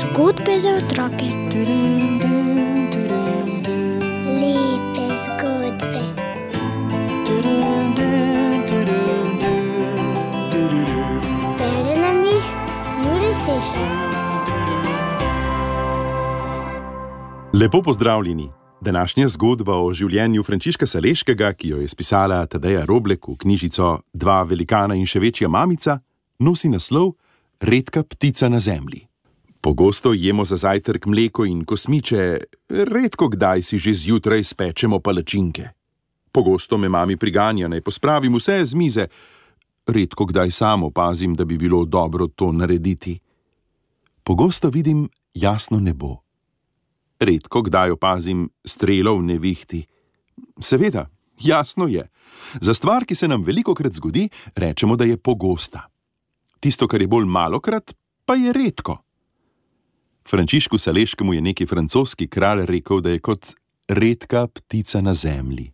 Zgodbe za otroke. Lepe zgodbe. Bere nam jih Juri Sešar. Lepo pozdravljeni. Današnja zgodba o življenju Frančiška Saleškega, ki jo je spisala Tadeja Roblek v knjižico Dva velikana in še večja mamica, nosi naslov Redka ptica na zemlji. Pogosto jemo za zajtrk mleko in kosmiče, redko kdaj si že zjutraj spečemo palačinke. Pogosto me mami priganja, naj pospravim vse z mize, redko kdaj sam opazim, da bi bilo dobro to narediti. Pogosto vidim jasno nebo. Redko kdaj opazim strelov nevihti. Seveda, jasno je. Za stvar, ki se nam veliko krat zgodi, rečemo, da je pogosta. Tisto, kar je bolj malokrat, pa je redko. Frančišku Saleškemu je neki francoski kralj rekel, da je kot redka ptica na zemlji.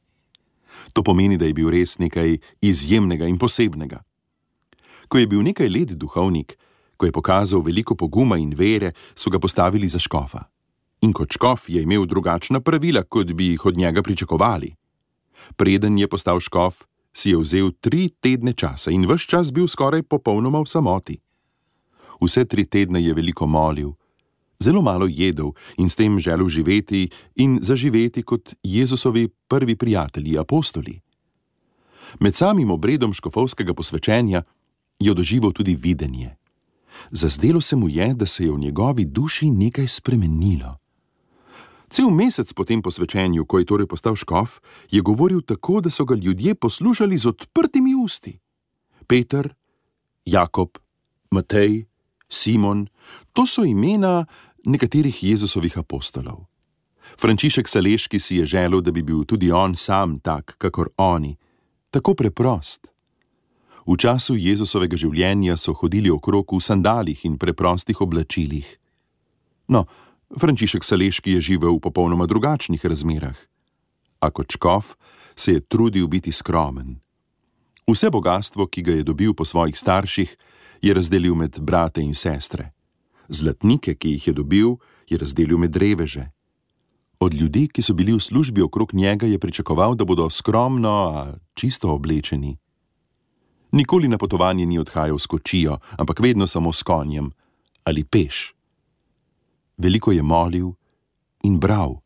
To pomeni, da je bil res nekaj izjemnega in posebnega. Ko je bil nekaj let duhovnik, ko je pokazal veliko poguma in vere, so ga postavili za škofa. In kot škof je imel drugačna pravila, kot bi jih od njega pričakovali. Preden je postal škof, si je vzel tri tedne časa in vse čas bil skoraj popolnoma v samoti. Vse tri tedne je veliko molil, zelo malo jedel in s tem želel živeti in zaživeti kot Jezusovi prvi prijatelji, apostoli. Med samim obredom škofovskega posvečenja je doživel tudi videnje. Zazdelo se mu je, da se je v njegovi duši nekaj spremenilo. Cel mesec po tem posvečenju, ko je torej postal škof, je govoril tako, da so ga ljudje poslušali z odprtimi usti. Peter, Jakob, Matej, Simon, to so imena nekaterih Jezusovih apostolov. Frančišek Saleški si je želel, da bi bil tudi on sam tak, kakor oni, tako preprost. V času Jezusovega življenja so hodili okrog v sandalih in preprostih oblačilih. No, Frančišek Saleški je živel v popolnoma drugačnih razmerah. A kot škof se je trudil biti skromen. Vse bogatstvo, ki ga je dobil po svojih starših, je razdelil med brate in sestre. Zlatnike, ki jih je dobil, je razdelil med reveže. Od ljudi, ki so bili v službi okrog njega, je pričakoval, da bodo skromno, a čisto oblečeni. Nikoli na potovanje ni odhajal s kočijo, ampak vedno samo s konjem ali peš. Veliko je molil in bral.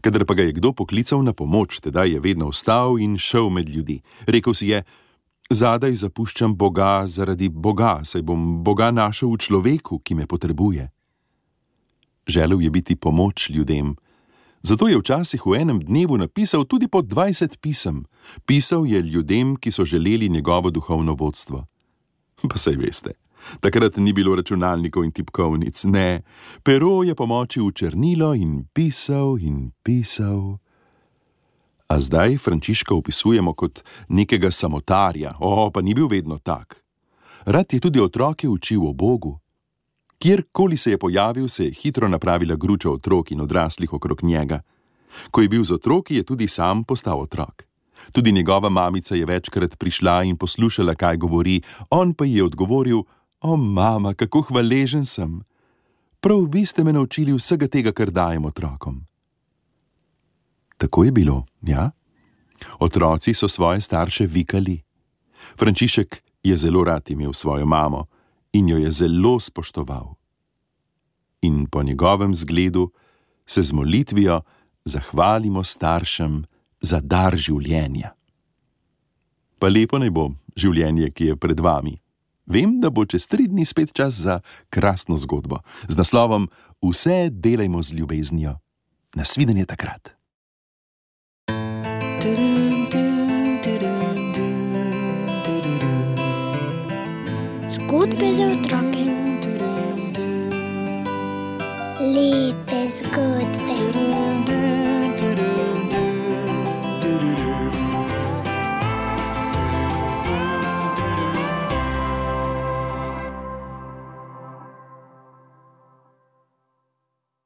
Kadar pa ga je kdo poklical na pomoč, tedaj je vedno vstal in šel med ljudi. Rekl si je: Zadaj zapuščam Boga zaradi Boga, saj bom Boga našel v človeku, ki me potrebuje. Želel je biti pomoč ljudem, zato je včasih v enem dnevu napisal tudi po 20 pisem. Pisal je ljudem, ki so želeli njegovo duhovno vodstvo. Pa saj veste, takrat ni bilo računalnikov in tipkovnic, ne, pero je pomočil v črnilo in pisal in pisal. A zdaj Frančiška opisujemo kot nekega samotarja, o, pa ni bil vedno tak. Rad je tudi otroke učil o Bogu. Kjerkoli se je pojavil, se je hitro napravila gruča otrok in odraslih okrog njega. Ko je bil z otroki, je tudi sam postal otrok. Tudi njegova mamica je večkrat prišla in poslušala, kaj govori, on pa ji je odgovoril: O, mama, kako hvaležen sem! Prav vi ste me naučili vsega tega, kar dajem otrokom. Tako je bilo, ja? Otroci so svoje starše vikali. Frančišek je zelo rad imel svojo mamo in jo je zelo spoštoval. In po njegovem zgledu se z molitvijo zahvalimo staršem za dar življenja. Pa lepo naj bo življenje, ki je pred vami. Vem, da bo čez tri dni spet čas za krasno zgodbo z naslovom Vse delajmo z ljubeznijo. Nasvidenje takrat. Zgodbe za otroke. Lepo.